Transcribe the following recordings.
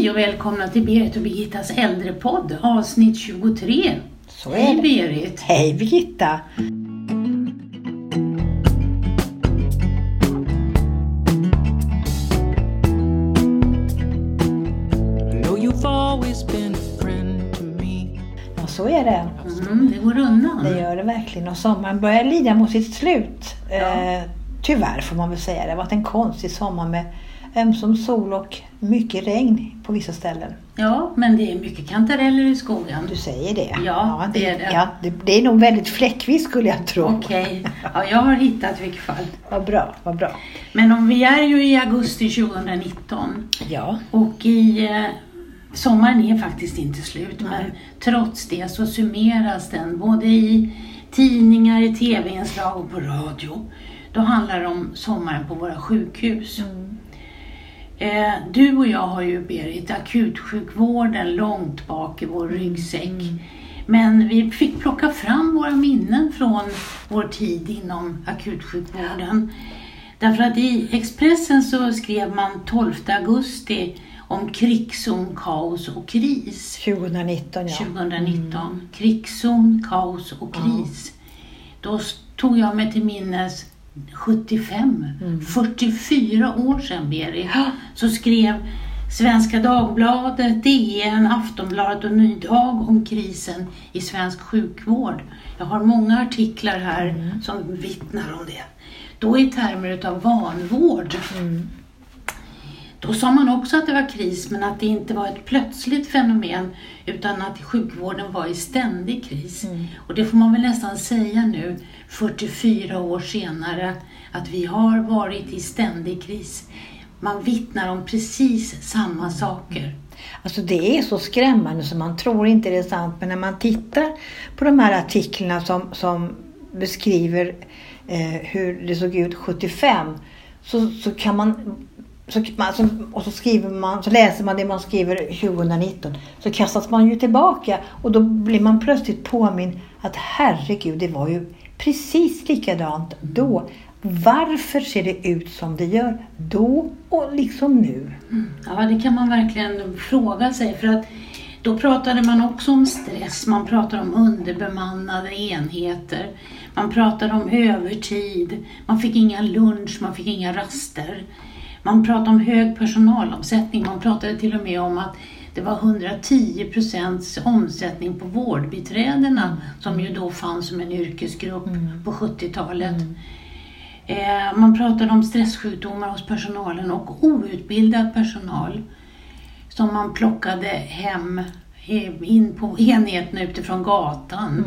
Hej och välkomna till Berit och Birgittas äldrepodd avsnitt 23. Så är Hej det. Berit! Hej Birgitta! Ja, så är det. Mm, det går undan. Det gör det verkligen. Och sommaren börjar lida mot sitt slut. Ja. Eh, tyvärr får man väl säga. Det har varit en konstig sommar med ömsom sol och mycket regn på vissa ställen. Ja, men det är mycket kantareller i skogen. Du säger det? Ja, det är det. Ja, det, det är nog väldigt fläckvis skulle jag tro. Okej, ja, jag har hittat i vilket fall. Vad bra, vad bra. Men om vi är ju i augusti 2019 Ja, och i eh, sommaren är faktiskt inte slut. Men trots det så summeras den både i tidningar, i tv-inslag och på radio. Då handlar det om sommaren på våra sjukhus. Eh, du och jag har ju Berit akutsjukvården långt bak i vår ryggsäck. Men vi fick plocka fram våra minnen från vår tid inom akutsjukvården. Därför att i Expressen så skrev man 12 augusti om krigszon, kaos och kris. 2019 ja. 2019. Krigszon, kaos och kris. Då s- tog jag mig till minnes 75, 44 år sedan Berit, så skrev Svenska Dagbladet, DN, Aftonbladet och Ny Dag om krisen i svensk sjukvård. Jag har många artiklar här som vittnar om det. Då i termer utav vanvård. Då sa man också att det var kris men att det inte var ett plötsligt fenomen utan att sjukvården var i ständig kris. Och det får man väl nästan säga nu 44 år senare att vi har varit i ständig kris. Man vittnar om precis samma saker. Alltså det är så skrämmande så man tror inte det är sant. Men när man tittar på de här artiklarna som, som beskriver eh, hur det såg ut 75. Så, så kan man, så, man så, och så, skriver man, så läser man det man skriver 2019. Så kastas man ju tillbaka och då blir man plötsligt påminn att herregud, det var ju precis likadant då. Varför ser det ut som det gör då och liksom nu? Mm. Ja, det kan man verkligen fråga sig. För att då pratade man också om stress, man pratade om underbemannade enheter, man pratade om övertid, man fick inga lunch, man fick inga raster. Man pratade om hög personalomsättning, man pratade till och med om att det var 110 procents omsättning på vårdbiträdena som ju då fanns som en yrkesgrupp på 70-talet. Eh, Man pratade om stresssjukdomar hos personalen och outbildad personal som man plockade hem in på enheterna utifrån gatan.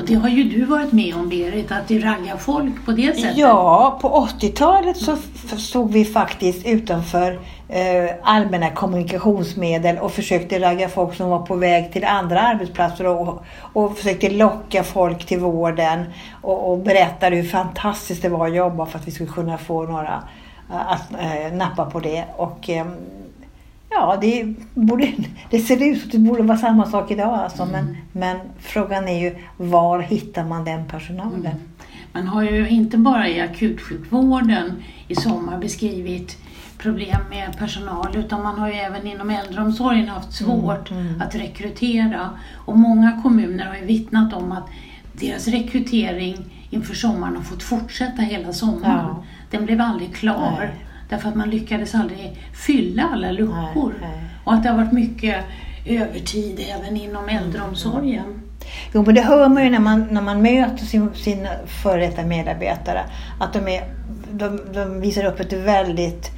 Och det har ju du varit med om Berit, att du raggar folk på det sättet. Ja, på 80-talet så stod vi faktiskt utanför eh, allmänna kommunikationsmedel och försökte ragga folk som var på väg till andra arbetsplatser och, och försökte locka folk till vården och, och berättade hur fantastiskt det var att jobba för att vi skulle kunna få några eh, att eh, nappa på det. Och, eh, Ja, det, borde, det ser ut att det borde vara samma sak idag alltså, men, men frågan är ju var hittar man den personalen? Man har ju inte bara i akutsjukvården i sommar beskrivit problem med personal utan man har ju även inom äldreomsorgen haft svårt att rekrytera. Och många kommuner har ju vittnat om att deras rekrytering inför sommaren har fått fortsätta hela sommaren. Ja. Den blev aldrig klar Nej. Därför att man lyckades aldrig fylla alla luckor. Nej, nej. Och att det har varit mycket övertid även inom äldreomsorgen. Jo, men det hör man ju när man, när man möter sin, sina före detta medarbetare. Att de, är, de, de visar upp ett väldigt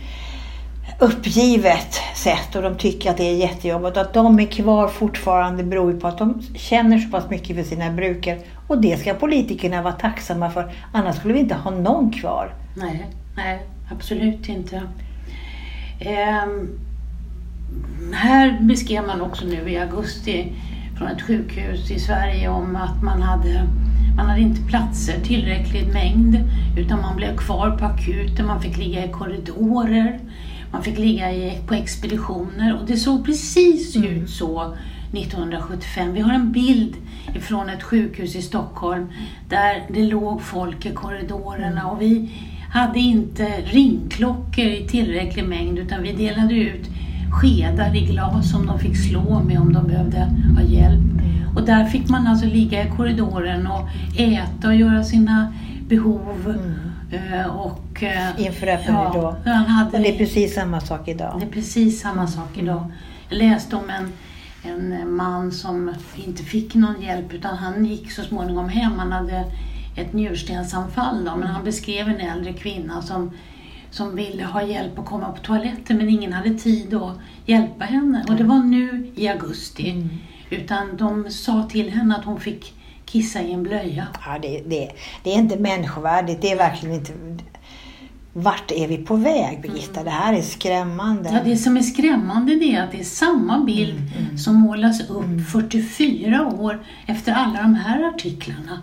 uppgivet sätt och de tycker att det är jättejobbigt. Att de är kvar fortfarande beror på att de känner så pass mycket för sina brukare. Och det ska politikerna vara tacksamma för. Annars skulle vi inte ha någon kvar. Nej, nej absolut inte. Ehm, här beskrev man också nu i augusti från ett sjukhus i Sverige om att man hade, man hade inte platser tillräcklig mängd utan man blev kvar på akuten, man fick ligga i korridorer, man fick ligga i, på expeditioner och det såg precis ut så 1975. Vi har en bild ifrån ett sjukhus i Stockholm där det låg folk i korridorerna och vi hade inte ringklockor i tillräcklig mängd utan vi delade ut skedar i glas som de fick slå med om de behövde ha hjälp. Mm. Och där fick man alltså ligga i korridoren och äta och göra sina behov. Eh, Och, eh, Mm. Inför öppen ridå. ja, han hade, Och det är precis samma sak idag. det är precis samma sak idag. Jag läste om en, en man som inte fick någon hjälp utan han gick så småningom hem. Han hade ett njurstensanfall då, men han beskrev en äldre kvinna som, som ville ha hjälp att komma på toaletten men ingen hade tid att hjälpa henne. Och det var nu i augusti. Utan de sa till henne att hon fick kissa i en blöja. Ja, det, det, det är inte människovärdigt. Det är verkligen inte... Vart är vi på väg, Birgitta? Det här är skrämmande. Ja, det som är skrämmande det är att det är samma bild som målas upp 44 år efter alla de här artiklarna.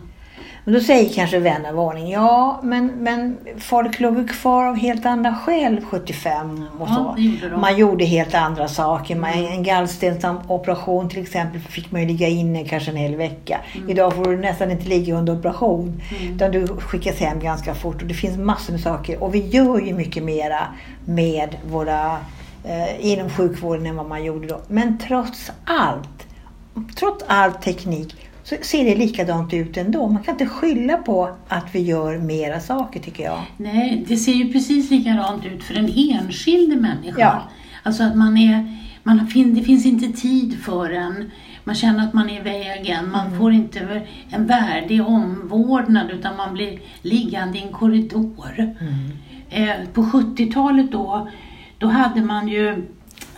Men då säger kanske vän av ordning, ja men, men folk låg ju kvar av helt andra skäl 75 och Ja, så. det gjorde de. Man gjorde helt andra saker. Man, en gallstensoperation till exempel fick man ju ligga inne kanske en hel vecka. Mm. Idag får du nästan inte ligga under operation. Utan du skickas hem ganska fort och det finns massor med saker. Och vi gör ju mycket mera med våra eh, inom sjukvården än vad man gjorde då. Men trots allt, trots all teknik så ser det likadant ut ändå. Man kan inte skylla på att vi gör mera saker tycker jag. Nej, det ser ju precis likadant ut för den enskilde människan. Ja. Alltså att man är, man fin, det finns inte tid för en. Man känner att man är i vägen. Man Mm. får inte en värdig omvårdnad utan man blir liggande i en korridor. Mm. Eh, på 70-talet då, då hade man ju,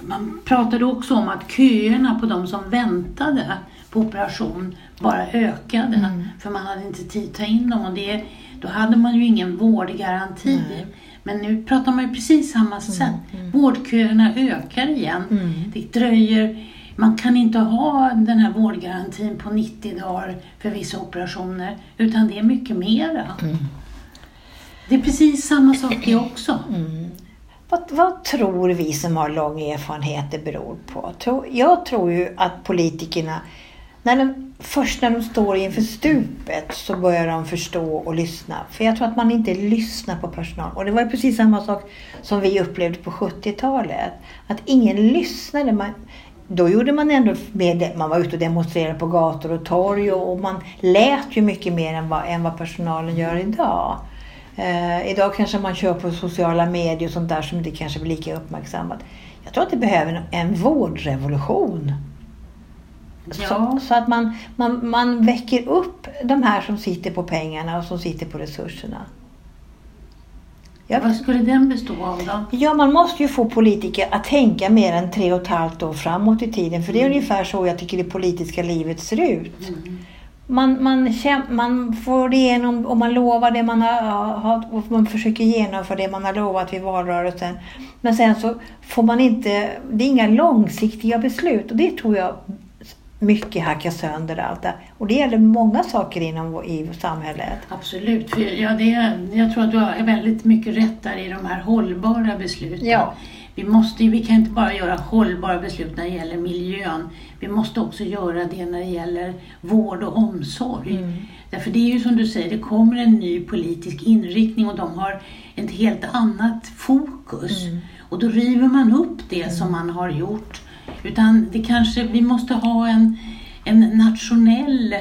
man pratade också om att köerna på de som väntade på operation bara ökade. Mm. För man hade inte tid att ta in dem och det, då hade man ju ingen vårdgaranti. Men nu pratar man ju precis samma sätt. Vårdköerna ökar igen. Mm. Det dröjer, man kan inte ha den här vårdgarantin på 90 dagar för vissa operationer. Utan det är mycket mera. Det är precis samma sak det också. Vad, vad tror vi som har lång erfarenhet det beror på? Jag tror ju att politikerna, när de, först när de står inför stupet så börjar de förstå och lyssna. För jag tror att man inte lyssnar på personal. Och det var ju precis samma sak som vi upplevde på 70-talet. Att ingen lyssnade. Man, då gjorde man ändå mer, man var ute och demonstrerade på gator och torg och, och man lät ju mycket mer än vad, än vad personalen gör idag. Eh, idag kanske man kör på sociala medier och sånt där som inte kanske blir lika uppmärksammat. Jag tror att det behöver en, en vårdrevolution. Ja. Så, så att man, man, man väcker upp de här som sitter på pengarna och som sitter på resurserna. Ja. Vad skulle den bestå av då? Ja, man måste ju få politiker att tänka mer än tre och ett halvt år framåt i tiden. För det är ungefär så jag tycker det politiska livet ser ut. Man, man, käm- man får igenom och man lovar det man har, har och man försöker genomföra det man har lovat vid valrörelsen. Men sen så får man inte, det är inga långsiktiga beslut och det tror jag mycket hackar sönder allt det. Och det gäller många saker inom vår- i samhället. Absolut. För ja, det, jag tror att du har väldigt mycket rätt där i de här hållbara besluten. Ja. Vi, måste, vi kan inte bara göra hållbara beslut när det gäller miljön. Vi måste också göra det när det gäller vård och omsorg. Därför det är ju som du säger, det kommer en ny politisk inriktning och de har ett helt annat fokus. Och då river man upp det som man har gjort. Utan det kanske, vi måste ha en, en nationell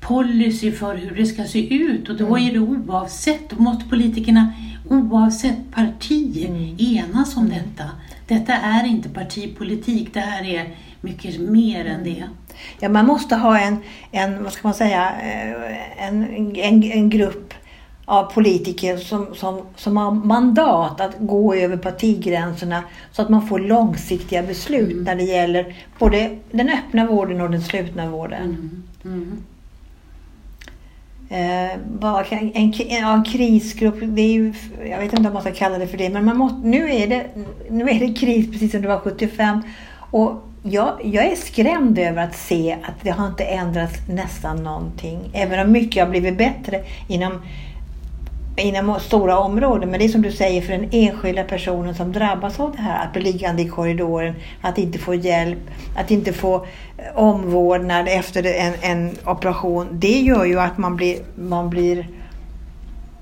policy för hur det ska se ut och då är det oavsett, då måste politikerna oavsett parti enas om detta. Detta är inte partipolitik, det här är mycket mer än det. Ja, man måste ha en, en vad ska man säga, eh, en, en, en grupp av politiker som, som, som har mandat att gå över partigränserna så att man får långsiktiga beslut när det gäller både den öppna vården och den slutna vården. Mm. Mm. Eh, en, en, en krisgrupp, det är ju, jag vet inte om man ska kalla det för det, men man måste, nu, är det, nu är det kris precis som det var 75. Och jag, jag är skrämd över att se att det har inte ändrats nästan någonting. Även om mycket har blivit bättre inom, inom stora områden. Men det är som du säger, för den enskilda personen som drabbas av det här, att bli liggande i korridoren, att inte få hjälp, att inte få eh, omvårdnad efter en, en operation. Det gör ju att man blir, man blir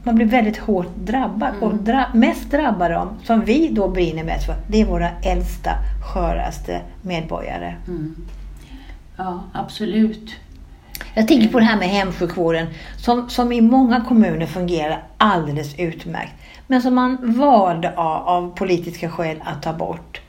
man blir väldigt hårt drabbad. Mm. Och dra, mest drabbar de, som vi då brinner mest för, det är våra äldsta, sköraste medborgare. Mm. Ja, absolut. Jag tänker på det här med hemsjukvården som, som i många kommuner fungerar alldeles utmärkt. Men som man valde av, av politiska skäl att ta bort.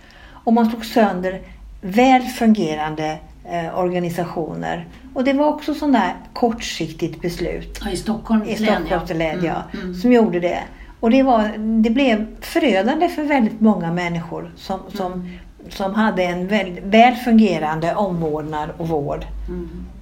Och man slog sönder väl fungerande eh, organisationer. Och det var också sånt där kortsiktigt beslut Ja, I Stockholms i län, Stockholms län, ja, Mm, mm. som gjorde det. Och det, var, det blev förödande för väldigt många människor som, som, Mm. som hade en väl, väl fungerande omvårdnad och vård.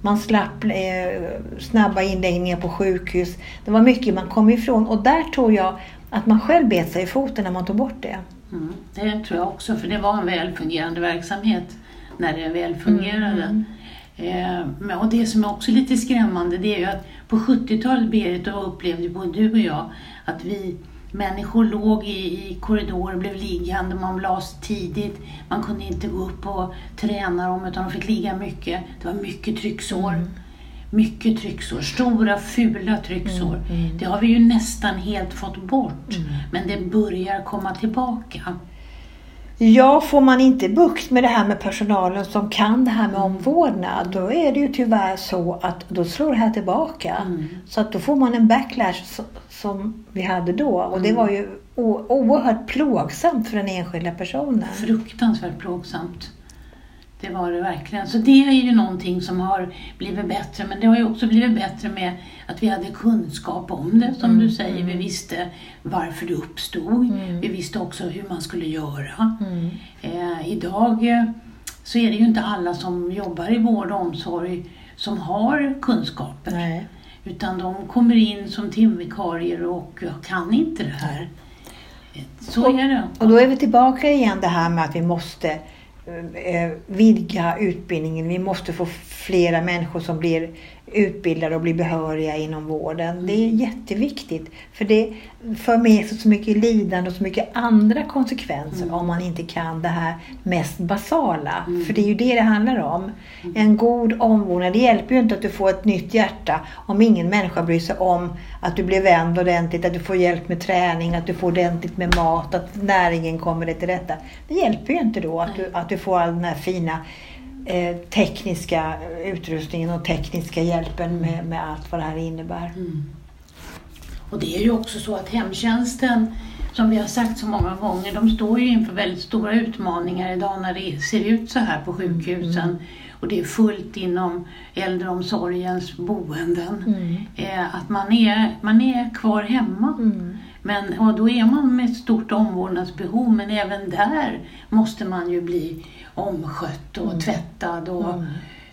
Man slapp eh, snabba inläggningar på sjukhus. Det var mycket man kom ifrån och där tror jag att man själv bet sig i foten när man tog bort det. Mm. Det tror jag också, för det var en väl fungerande verksamhet när det väl fungerade. Mm. Eh, och det som är också lite skrämmande det är ju att på 70-talet, Berit, och upplevde både du och jag att vi människor låg i, i korridorer, blev liggande, man lades tidigt, man kunde inte gå upp och träna dem utan de fick ligga mycket. Det var mycket trycksår. Mm. Mycket trycksår, stora fula trycksår. Mm, Det har vi ju nästan helt fått bort. Men det börjar komma tillbaka. Ja, får man inte bukt med det här med personalen som kan det här med omvårdnad, då är det ju tyvärr så att då slår det här tillbaka. Mm. Så att då får man en backlash so- som vi hade då. Och det Mm. var ju oerhört plågsamt för den enskilda personen. Fruktansvärt plågsamt. Det var det verkligen. Så det är ju någonting som har blivit bättre. Men det har ju också blivit bättre med att vi hade kunskap om det, som du säger. Vi visste varför det uppstod. Vi visste också hur man skulle göra. Mm. Eh, idag eh, så är det ju inte alla som jobbar i vård och omsorg som har kunskaper. Nej. Utan de kommer in som timvikarier och kan inte det här. Så är det. Och då är vi tillbaka igen det här med att vi måste eh, Eh, vidga utbildningen. Vi måste få flera människor som blir utbildade och blir behöriga inom vården. Det är jätteviktigt. För det för med sig så mycket lidande och så mycket andra konsekvenser om man inte kan det här mest basala. För det är ju det det handlar om. En god omvårdnad. Det hjälper ju inte att du får ett nytt hjärta om ingen människa bryr sig om att du blir vänd ordentligt, att du får hjälp med träning, att du får ordentligt med mat, att näringen kommer dig till rätta. Det hjälper ju inte då att du, att du får all den här fina eh, tekniska utrustningen och tekniska hjälpen med, med allt vad det här innebär. Mm. Och det är ju också så att hemtjänsten, som vi har sagt så många gånger, de står ju inför väldigt stora utmaningar idag när det ser ut så här på sjukhusen. Och det är fullt inom äldreomsorgens boenden. Eh, att man är, man är kvar hemma. Mm. Men, och då är man med ett stort omvårdnadsbehov, men även där måste man ju bli omskött och tvättad. Och,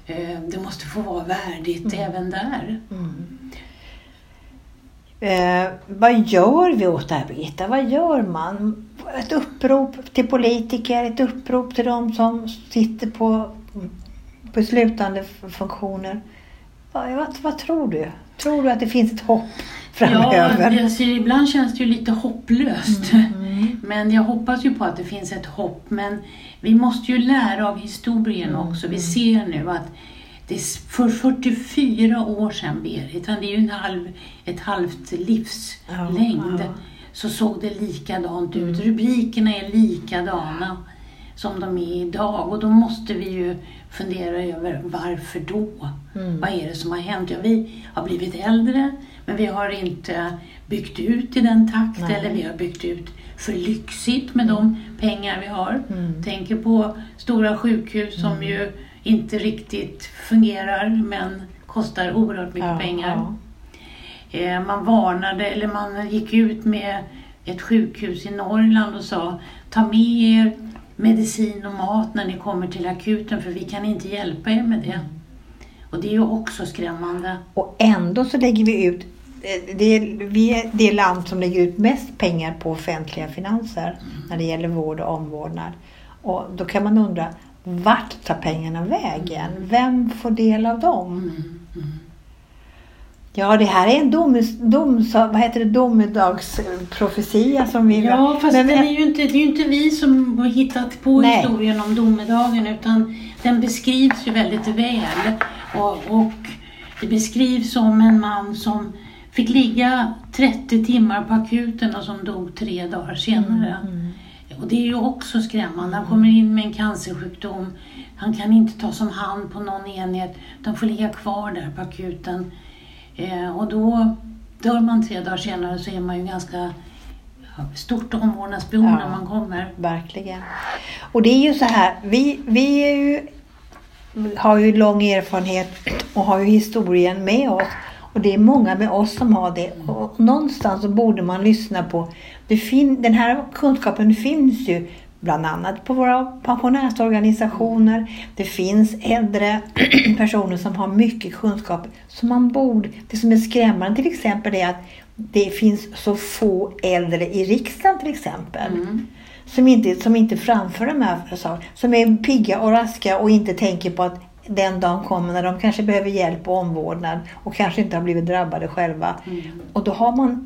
eh, det måste få vara värdigt även där. Eh, vad gör vi åt det här Birgitta? Vad gör man? Ett upprop till politiker, ett upprop till de som sitter på beslutande funktioner. Vad, vad, vad tror du? Tror du att det finns ett hopp framöver? Ja, alltså, ibland känns det ju lite hopplöst. Men jag hoppas ju på att det finns ett hopp. Men vi måste ju lära av historien också. Vi ser nu att det är för 44 år sedan, Berit, det är ju en halv, ett halvt livslängd, Ja, ja. så såg det likadant ut. Rubrikerna är likadana som de är idag och då måste vi ju fundera över varför då? Vad är det som har hänt? Ja, vi har blivit äldre men vi har inte byggt ut i den takt Nej. eller vi har byggt ut för lyxigt med de pengar vi har. Mm. Tänker på stora sjukhus som ju inte riktigt fungerar men kostar oerhört mycket Ja, pengar. ja. Eh, Man varnade, eller man gick ut med ett sjukhus i Norrland och sa ta med er medicin och mat när ni kommer till akuten för vi kan inte hjälpa er med det. Och det är ju också skrämmande. Och ändå så lägger vi ut eh, det är, vi är det land som lägger ut mest pengar på offentliga finanser när det gäller vård och omvårdnad. Och då kan man undra, vart tar pengarna vägen? Vem får del av dem? Ja, det här är en dom, dom, vad heter det, domedagsprofetia som vi... Ja, fast Men- den är ju inte, det är ju inte vi som har hittat på Nej. historien om domedagen utan den beskrivs ju väldigt väl. Och, och det beskrivs som en man som fick ligga 30 timmar på akuten och som dog tre dagar senare. Mm. Och det är ju också skrämmande. Han kommer in med en cancersjukdom. Han kan inte tas om hand på någon enhet utan får ligga kvar där på akuten. Eh, och då dör man tre dagar senare så är man ju ganska stort omvårdnadsbehov Ja. när man kommer. Verkligen. Och det är ju så här, vi, vi är ju, har ju lång erfarenhet och har ju historien med oss. Och det är många med oss som har det. Och någonstans så borde man lyssna på, det fin, den här kunskapen finns ju bland annat på våra pensionärsorganisationer. Det finns äldre personer som har mycket kunskap. Så man borde, det som är skrämmande till exempel är att det finns så få äldre i riksdagen till exempel Mm. som inte, som inte framför de här sakerna. Som är pigga och raska och inte tänker på att den dagen kommer när de kanske behöver hjälp och omvårdnad och kanske inte har blivit drabbade själva. Mm. Och då har man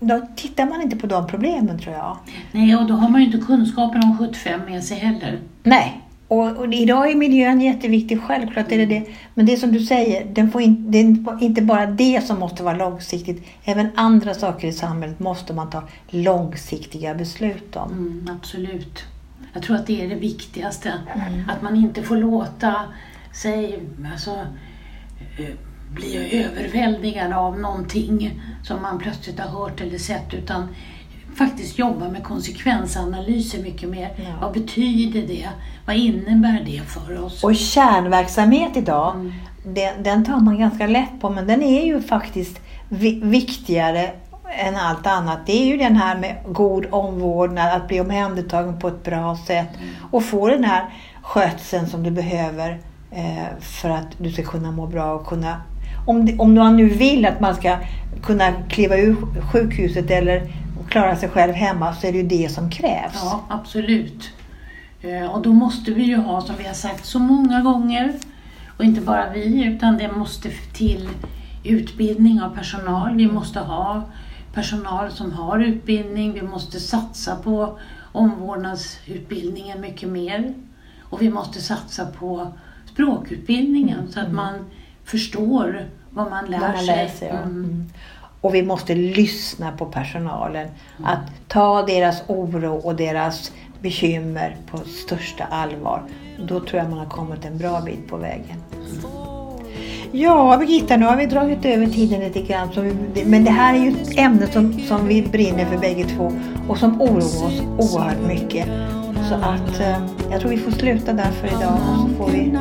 då tittar man inte på de problemen tror jag. Nej, och då har man ju inte kunskapen om 75 med sig heller. Nej. Och, och idag är miljön jätteviktig, självklart är det det. Men det som du säger, den får in, det är inte bara det som måste vara långsiktigt. Även andra saker i samhället måste man ta långsiktiga beslut om. Mm, absolut. Jag tror att det är det viktigaste. Mm. Att man inte får låta sig alltså, eh, bli överväldigad av någonting som man plötsligt har hört eller sett utan faktiskt jobba med konsekvensanalyser mycket mer. Ja. Vad betyder det? Vad innebär det för oss? Och kärnverksamhet idag, Mm. den, den tar man ganska lätt på men den är ju faktiskt vi, viktigare än allt annat. Det är ju den här med god omvårdnad, att bli omhändertagen på ett bra sätt och få den här skötseln som du behöver eh, för att du ska kunna må bra och kunna om, om man nu vill att man ska kunna kliva ur sjukhuset eller klara sig själv hemma så är det ju det som krävs. Ja, absolut. Eh, Och då måste vi ju ha, som vi har sagt så många gånger, och inte bara vi, utan det måste till utbildning av personal. Vi måste ha personal som har utbildning. Vi måste satsa på omvårdnadsutbildningen mycket mer. Och vi måste satsa på språkutbildningen så att man förstår vad man lär Vad man sig. läser, ja. Mm. Mm. Och vi måste lyssna på personalen. Att ta deras oro och deras bekymmer på största allvar. Då tror jag man har kommit en bra bit på vägen. Ja, Birgitta, nu har vi dragit över tiden lite grann. Men det här är ju ett ämne som, som vi brinner för bägge två och som oroar oss oerhört mycket. Så att eh, jag tror vi får sluta där för idag och så får vi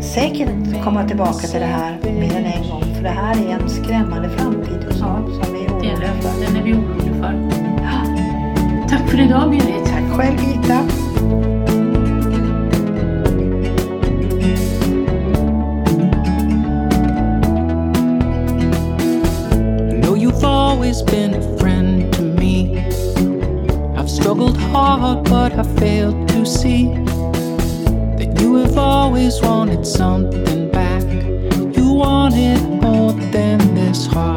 säkert komma tillbaka till det här mer än en gång. För det här är en skrämmande framtid som, som vi är oroliga för. Den är vi oroliga för. Tack för idag Berit. Tack själv you've always been a friend to me. I've struggled hard, but I failed to see always wanted something back. You wanted more than this heart